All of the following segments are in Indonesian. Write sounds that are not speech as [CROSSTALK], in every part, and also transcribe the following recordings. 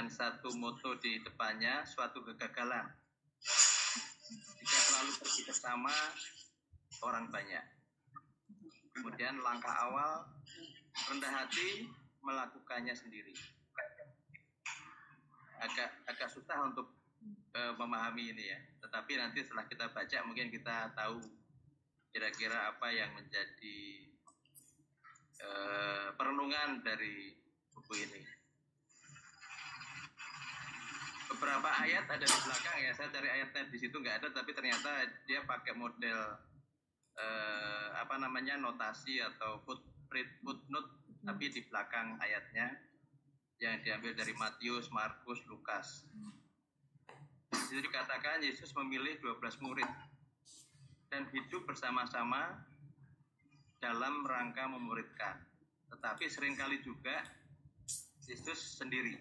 Dengan satu moto di depannya, suatu kegagalan. Jika selalu pergi bersama orang banyak. Kemudian langkah awal, rendah hati, melakukannya sendiri. Agak agak susah untuk uh, memahami ini ya. Tetapi nanti setelah kita baca mungkin kita tahu kira-kira apa yang menjadi uh, perenungan dari buku ini. Beberapa ayat ada di belakang ya, saya cari ayatnya di situ nggak ada, tapi ternyata dia pakai model uh, apa namanya notasi atau footprint footnote, hmm. tapi di belakang ayatnya yang diambil dari Matius, Markus, Lukas. Jadi dikatakan Yesus memilih 12 murid dan hidup bersama-sama dalam rangka memuridkan. Tetapi sering kali juga Yesus sendiri.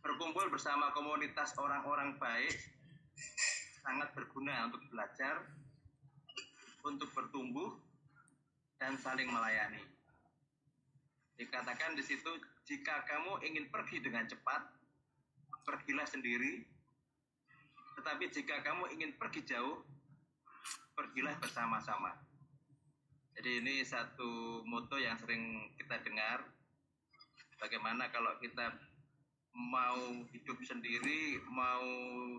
Berkumpul bersama komunitas orang-orang baik sangat berguna untuk belajar, untuk bertumbuh, dan saling melayani. Dikatakan di situ, jika kamu ingin pergi dengan cepat, pergilah sendiri tetapi jika kamu ingin pergi jauh, pergilah bersama-sama. Jadi ini satu moto yang sering kita dengar. Bagaimana kalau kita mau hidup sendiri, mau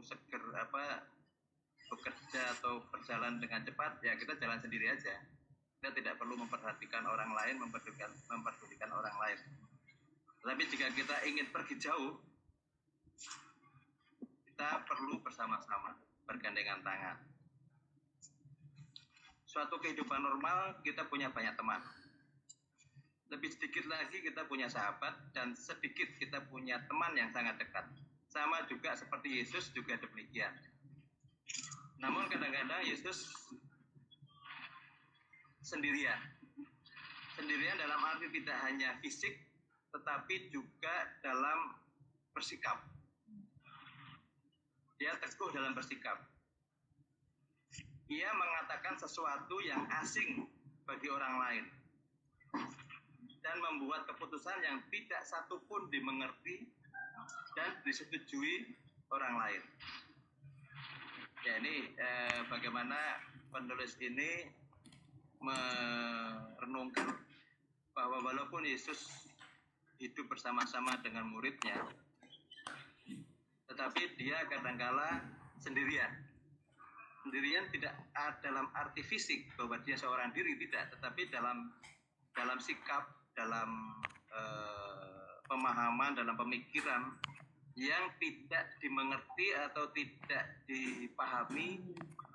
seger apa bekerja atau berjalan dengan cepat, ya kita jalan sendiri aja. Kita tidak perlu memperhatikan orang lain, memperdulikan, memperdulikan orang lain. Tetapi jika kita ingin pergi jauh, kita perlu bersama-sama bergandengan tangan. Suatu kehidupan normal kita punya banyak teman. Lebih sedikit lagi kita punya sahabat dan sedikit kita punya teman yang sangat dekat. Sama juga seperti Yesus juga demikian. Namun kadang-kadang Yesus sendirian. Sendirian dalam arti tidak hanya fisik, tetapi juga dalam bersikap dia teguh dalam bersikap. Ia mengatakan sesuatu yang asing bagi orang lain dan membuat keputusan yang tidak satupun dimengerti dan disetujui orang lain. Ya ini eh, bagaimana penulis ini merenungkan bahwa walaupun Yesus hidup bersama-sama dengan muridnya, tetapi dia kadangkala sendirian. Sendirian tidak dalam arti fisik bahwa dia seorang diri tidak, tetapi dalam dalam sikap, dalam eh, pemahaman, dalam pemikiran yang tidak dimengerti atau tidak dipahami,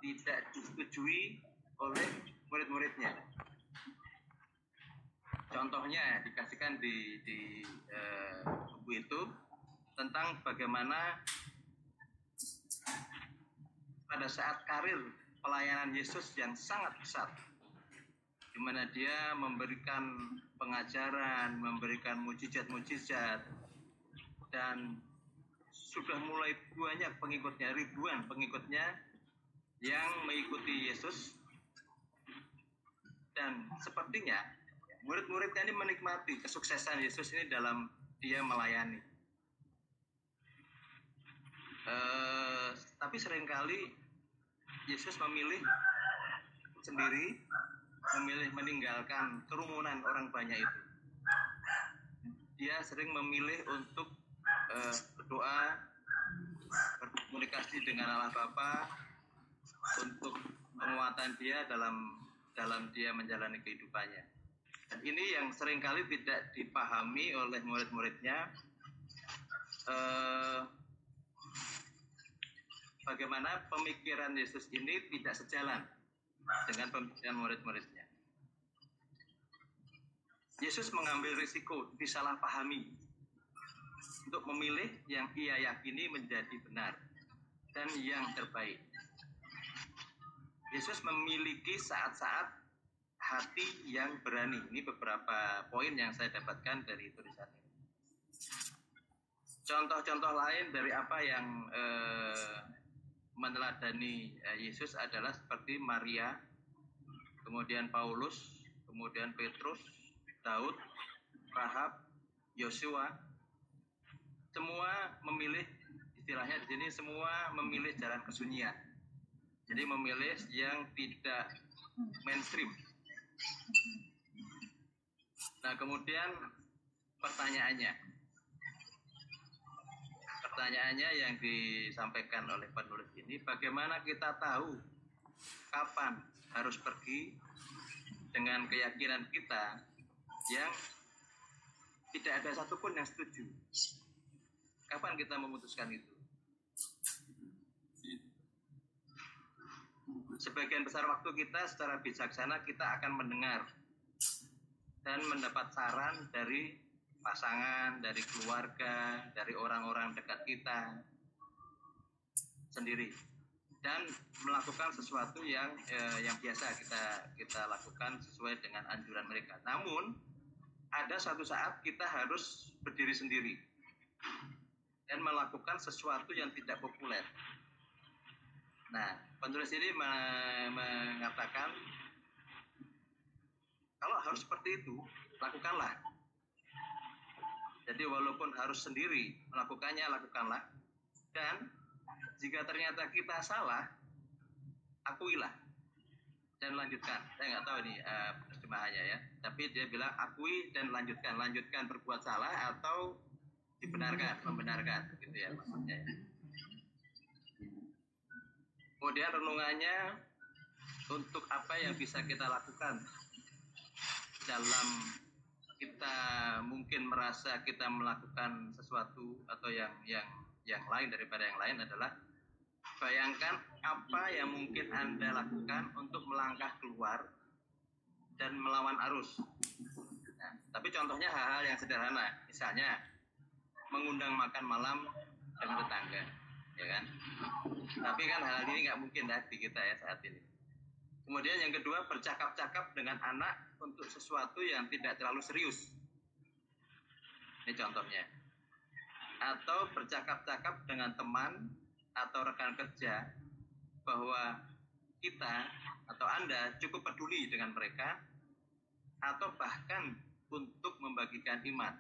tidak disetujui oleh murid-muridnya. Contohnya dikasihkan di, di uh, buku itu tentang bagaimana pada saat karir pelayanan Yesus yang sangat besar di mana dia memberikan pengajaran, memberikan mujizat-mujizat dan sudah mulai banyak pengikutnya, ribuan pengikutnya yang mengikuti Yesus. Dan sepertinya murid-muridnya ini menikmati kesuksesan Yesus ini dalam dia melayani. Uh, tapi sering kali Yesus memilih sendiri, memilih meninggalkan kerumunan orang banyak itu. Dia sering memilih untuk uh, berdoa, berkomunikasi dengan Allah Bapa untuk penguatan dia dalam dalam dia menjalani kehidupannya. Dan ini yang sering kali tidak dipahami oleh murid-muridnya. Uh, bagaimana pemikiran Yesus ini tidak sejalan dengan pemikiran murid-muridnya. Yesus mengambil risiko disalahpahami untuk memilih yang ia yakini menjadi benar dan yang terbaik. Yesus memiliki saat-saat hati yang berani. Ini beberapa poin yang saya dapatkan dari tulisan ini. Contoh-contoh lain dari apa yang eh, meneladani eh, Yesus adalah seperti Maria kemudian Paulus, kemudian Petrus, Daud, Rahab, Yosua, semua memilih istilahnya di sini semua memilih jalan kesunyian. Jadi memilih yang tidak mainstream. Nah kemudian pertanyaannya, pertanyaannya yang disampaikan oleh penulis ini, bagaimana kita tahu kapan harus pergi dengan keyakinan kita yang tidak ada satupun yang setuju. Kapan kita memutuskan itu? Sebagian besar waktu kita secara bijaksana kita akan mendengar dan mendapat saran dari pasangan, dari keluarga, dari orang-orang dekat kita sendiri dan melakukan sesuatu yang eh, yang biasa kita kita lakukan sesuai dengan anjuran mereka. Namun ada suatu saat kita harus berdiri sendiri dan melakukan sesuatu yang tidak populer. Nah, penulis ini mengatakan kalau harus seperti itu, lakukanlah. Jadi walaupun harus sendiri melakukannya, lakukanlah. Dan jika ternyata kita salah, akuilah dan lanjutkan. Saya nggak tahu ini uh, terjemahannya ya, tapi dia bilang akui dan lanjutkan, lanjutkan berbuat salah atau dibenarkan, membenarkan, gitu ya maksudnya. Kemudian renungannya untuk apa yang bisa kita lakukan dalam kita mungkin merasa kita melakukan sesuatu atau yang yang yang lain daripada yang lain adalah bayangkan apa yang mungkin anda lakukan untuk melangkah keluar dan melawan arus. Nah, tapi contohnya hal-hal yang sederhana, misalnya mengundang makan malam dengan tetangga, ya kan? Tapi kan hal ini nggak mungkin di kita ya saat ini. Kemudian yang kedua bercakap-cakap dengan anak untuk sesuatu yang tidak terlalu serius. Ini contohnya. Atau bercakap-cakap dengan teman atau rekan kerja bahwa kita atau Anda cukup peduli dengan mereka atau bahkan untuk membagikan iman.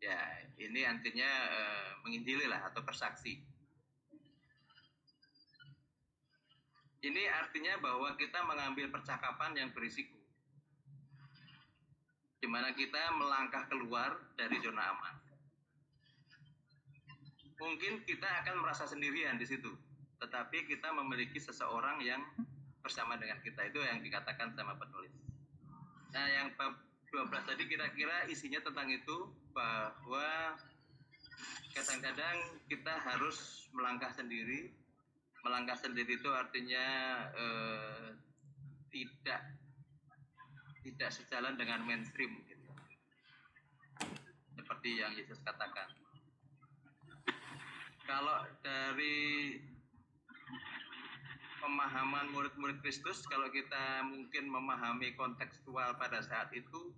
Ya, ini artinya e, menginjili lah atau bersaksi. Ini artinya bahwa kita mengambil percakapan yang berisiko. Di mana kita melangkah keluar dari zona aman. Mungkin kita akan merasa sendirian di situ, tetapi kita memiliki seseorang yang bersama dengan kita itu yang dikatakan sama penulis. Nah, yang bab 12 tadi kira-kira isinya tentang itu bahwa kadang-kadang kita harus melangkah sendiri. Melangkah sendiri itu artinya eh, tidak tidak sejalan dengan mainstream gitu. Seperti yang Yesus katakan. Kalau dari pemahaman murid-murid Kristus kalau kita mungkin memahami kontekstual pada saat itu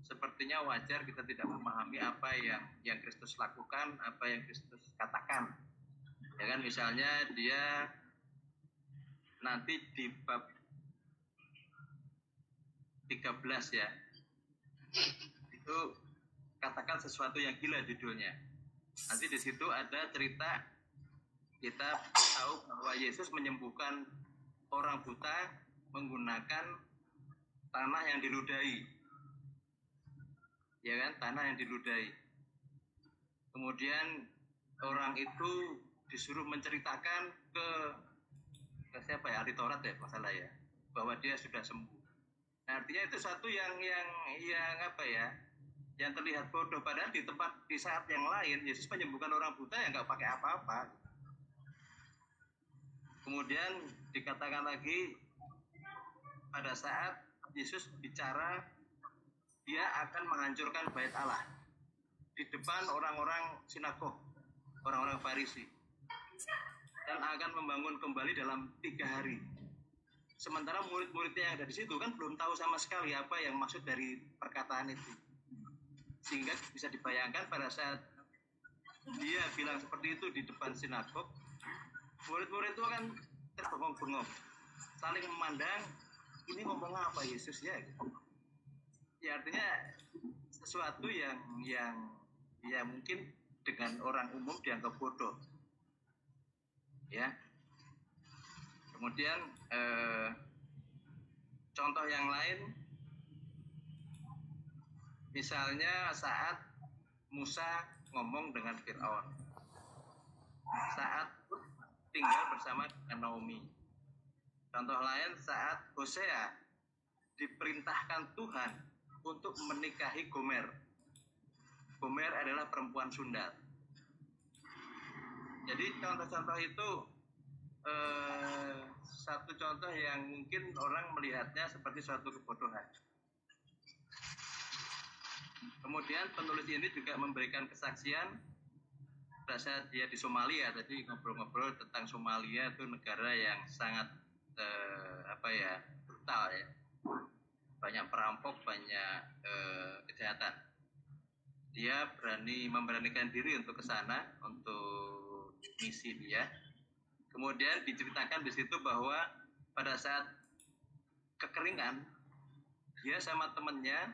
sepertinya wajar kita tidak memahami apa yang yang Kristus lakukan, apa yang Kristus katakan. Ya kan misalnya dia nanti di bab 13 ya. Itu katakan sesuatu yang gila judulnya. Nanti di situ ada cerita kita tahu bahwa Yesus menyembuhkan orang buta menggunakan tanah yang diludahi ya kan? Tanah yang diludahi kemudian orang itu disuruh menceritakan ke ke siapa ya? Ahli Taurat ya masalah ya. Bahwa dia sudah sembuh. Nah, artinya itu satu yang yang yang apa ya? Yang terlihat bodoh. Padahal di tempat di saat yang lain Yesus menyembuhkan orang buta yang nggak pakai apa-apa kemudian dikatakan lagi pada saat Yesus bicara dia akan menghancurkan bait Allah di depan orang-orang sinagog, orang-orang Farisi, dan akan membangun kembali dalam tiga hari. Sementara murid-muridnya yang ada di situ kan belum tahu sama sekali apa yang maksud dari perkataan itu, sehingga bisa dibayangkan pada saat dia bilang seperti itu di depan sinagog, murid-murid itu akan terbengong-bengong, saling memandang, ini ngomong apa Yesus ya? Ya artinya sesuatu yang yang ya mungkin dengan orang umum dianggap bodoh. Ya. Kemudian eh, contoh yang lain misalnya saat Musa ngomong dengan Fir'aun. Saat tinggal bersama dengan Naomi contoh lain saat Hosea diperintahkan Tuhan untuk menikahi Gomer Gomer adalah perempuan Sunda. Jadi contoh-contoh itu eh, satu contoh yang mungkin orang melihatnya seperti suatu kebodohan. Kemudian penulis ini juga memberikan kesaksian saat dia di Somalia tadi ngobrol-ngobrol tentang Somalia itu negara yang sangat eh, apa ya brutal ya banyak perampok banyak eh, kejahatan dia berani memberanikan diri untuk ke sana untuk misi dia. Kemudian diceritakan di situ bahwa pada saat kekeringan dia sama temennya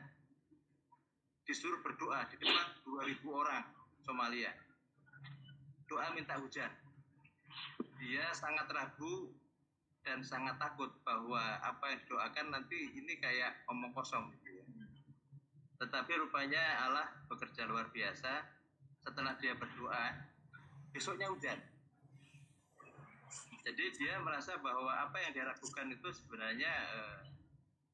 disuruh berdoa di depan 2000 orang Somalia. Doa minta hujan. Dia sangat ragu dan sangat takut bahwa apa yang didoakan nanti ini kayak omong kosong gitu ya. Tetapi rupanya Allah bekerja luar biasa. Setelah dia berdoa, besoknya hujan. Jadi dia merasa bahwa apa yang dia lakukan itu sebenarnya eh,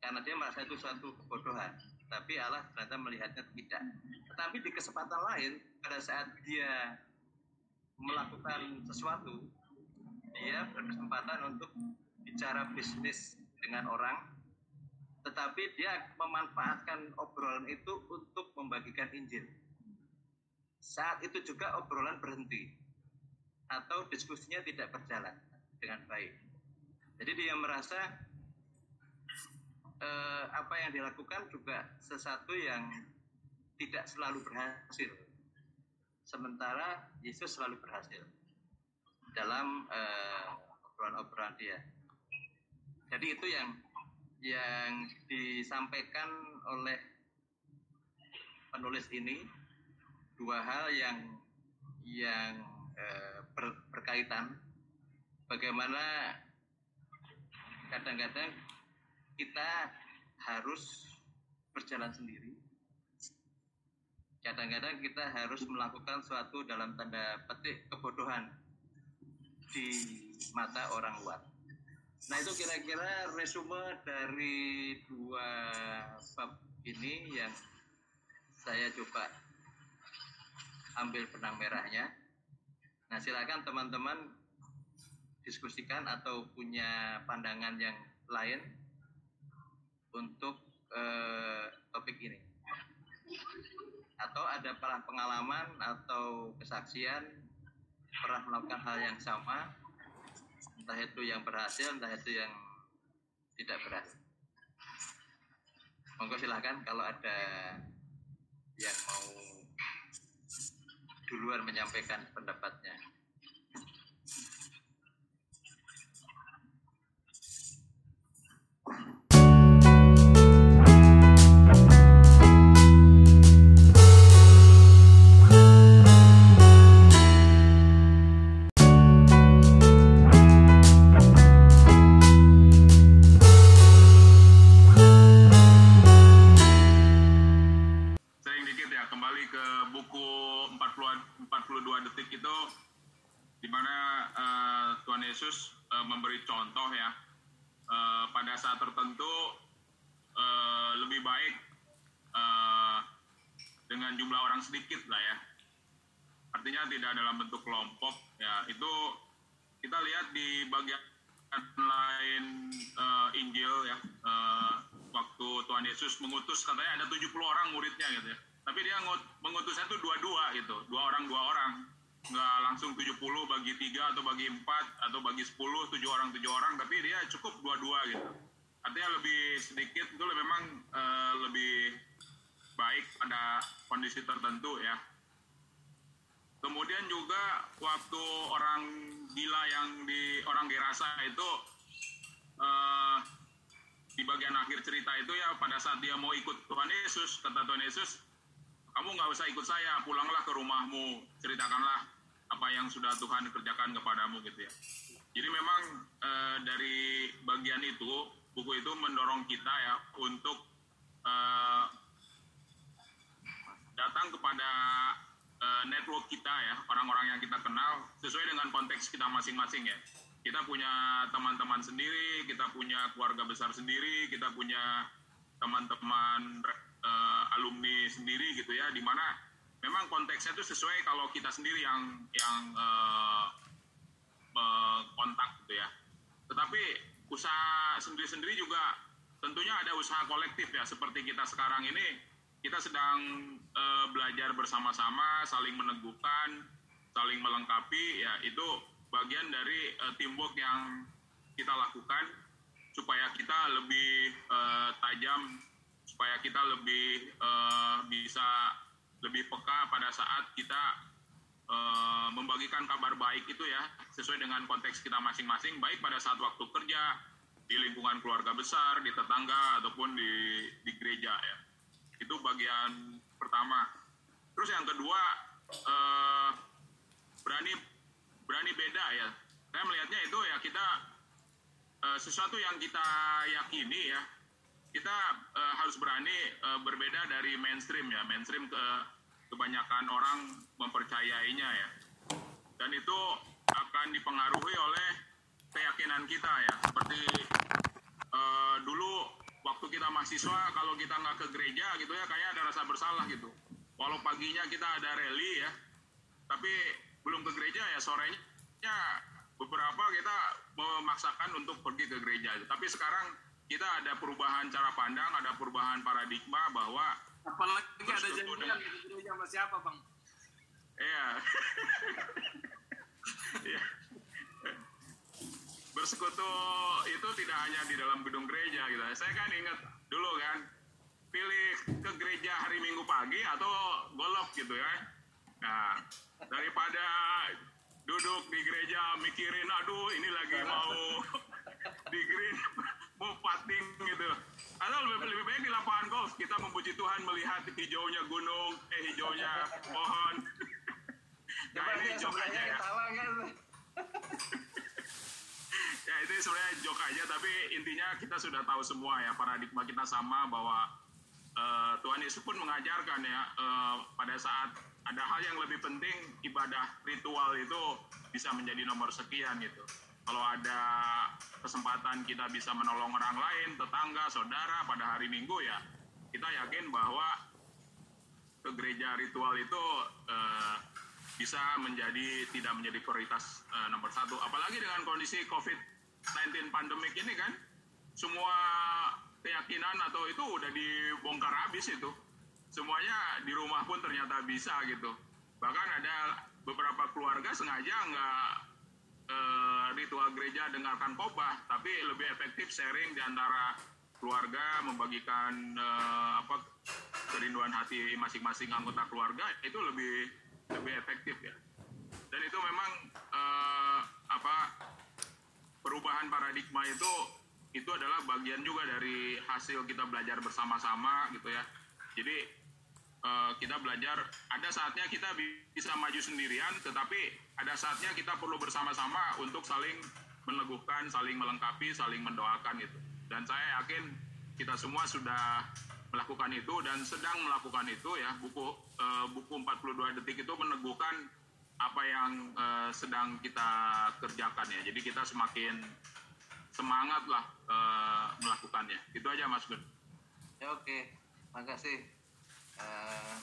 karena dia merasa itu suatu kebodohan. Tapi Allah ternyata melihatnya tidak. Tetapi di kesempatan lain, pada saat dia melakukan sesuatu, dia berkesempatan untuk bicara bisnis dengan orang tetapi dia memanfaatkan obrolan itu untuk membagikan Injil. Saat itu juga obrolan berhenti atau diskusinya tidak berjalan dengan baik. Jadi dia merasa eh, apa yang dilakukan juga sesuatu yang tidak selalu berhasil. Sementara Yesus selalu berhasil dalam eh, obrolan-obrolan dia. Jadi itu yang yang disampaikan oleh penulis ini dua hal yang yang eh, ber, berkaitan bagaimana kadang-kadang kita harus berjalan sendiri kadang-kadang kita harus melakukan suatu dalam tanda petik kebodohan di mata orang luar Nah itu kira-kira resume dari dua bab ini yang saya coba ambil benang merahnya. Nah silakan teman-teman diskusikan atau punya pandangan yang lain untuk eh, topik ini. Atau ada pernah pengalaman atau kesaksian pernah melakukan hal yang sama? Entah itu yang berhasil entah itu yang tidak berhasil. Monggo silahkan kalau ada yang mau duluan menyampaikan pendapatnya dalam bentuk kelompok ya itu kita lihat di bagian lain uh, Injil ya uh, waktu Tuhan Yesus mengutus katanya ada 70 orang muridnya gitu ya. Tapi dia mengutusnya itu dua-dua gitu dua orang dua orang. Nggak langsung 70 bagi tiga atau bagi empat atau bagi 10 tujuh orang tujuh orang tapi dia cukup dua-dua gitu. Artinya lebih sedikit itu memang uh, lebih baik pada kondisi tertentu ya. Kemudian juga waktu orang gila yang di orang Gerasa itu uh, di bagian akhir cerita itu ya pada saat dia mau ikut Tuhan Yesus kata Tuhan Yesus kamu nggak usah ikut saya pulanglah ke rumahmu ceritakanlah apa yang sudah Tuhan kerjakan kepadamu gitu ya. Jadi memang e, dari bagian itu buku itu mendorong kita ya untuk e, datang kepada eh, network kita ya orang-orang yang kita kenal sesuai dengan konteks kita masing-masing ya kita punya teman-teman sendiri, kita punya keluarga besar sendiri, kita punya teman-teman uh, alumni sendiri gitu ya, di mana memang konteksnya itu sesuai kalau kita sendiri yang yang uh, kontak gitu ya. Tetapi usaha sendiri-sendiri juga tentunya ada usaha kolektif ya, seperti kita sekarang ini kita sedang uh, belajar bersama-sama, saling meneguhkan, saling melengkapi ya itu bagian dari uh, teamwork yang kita lakukan supaya kita lebih uh, tajam, supaya kita lebih uh, bisa lebih peka pada saat kita uh, membagikan kabar baik itu ya sesuai dengan konteks kita masing-masing, baik pada saat waktu kerja di lingkungan keluarga besar, di tetangga ataupun di di gereja ya. Itu bagian pertama. Terus yang kedua uh, berani berani beda ya. Saya melihatnya itu ya kita uh, sesuatu yang kita yakini ya. Kita uh, harus berani uh, berbeda dari mainstream ya. Mainstream ke kebanyakan orang mempercayainya ya. Dan itu akan dipengaruhi oleh keyakinan kita ya. Seperti uh, dulu waktu kita mahasiswa kalau kita nggak ke gereja gitu ya kayak ada rasa bersalah gitu. Walau paginya kita ada rally ya, tapi belum ke gereja ya sorenya beberapa kita memaksakan untuk pergi ke gereja. Tapi sekarang kita ada perubahan cara pandang, ada perubahan paradigma bahwa apalagi ada janjian di gereja sama siapa bang? Iya. [LAUGHS] Iya. Bersekutu itu tidak hanya di dalam gedung gereja gitu. Saya kan ingat dulu kan pilih ke gereja hari Minggu pagi atau golok gitu ya. Nah, daripada duduk di gereja mikirin aduh ini lagi mau di green mau pating gitu. Atau lebih, lebih baik di lapangan golf. Kita memuji Tuhan melihat hijaunya gunung eh hijaunya pohon. Nah ini aja ya sebenarnya jok aja tapi intinya kita sudah tahu semua ya paradigma kita sama bahwa uh, Tuhan Yesus pun mengajarkan ya uh, pada saat ada hal yang lebih penting ibadah ritual itu bisa menjadi nomor sekian gitu. Kalau ada kesempatan kita bisa menolong orang lain, tetangga, saudara pada hari Minggu ya, kita yakin bahwa ke gereja ritual itu eh, bisa menjadi tidak menjadi prioritas eh, nomor satu. Apalagi dengan kondisi COVID-19 pandemik ini kan, semua keyakinan atau itu udah dibongkar habis itu. Semuanya di rumah pun ternyata bisa gitu. Bahkan ada beberapa keluarga sengaja nggak e, ritual gereja dengarkan khotbah tapi lebih efektif sharing di antara keluarga membagikan e, apa kerinduan hati masing-masing anggota keluarga itu lebih lebih efektif ya. Dan itu memang e, apa perubahan paradigma itu itu adalah bagian juga dari hasil kita belajar bersama-sama gitu ya jadi uh, kita belajar ada saatnya kita bisa maju sendirian tetapi ada saatnya kita perlu bersama-sama untuk saling meneguhkan, saling melengkapi, saling mendoakan itu. Dan saya yakin kita semua sudah melakukan itu dan sedang melakukan itu ya. Buku uh, buku 42 detik itu meneguhkan apa yang uh, sedang kita kerjakan ya. Jadi kita semakin semangat lah uh, melakukannya. Itu aja Mas Gun. Ya oke. Makasih. Uh,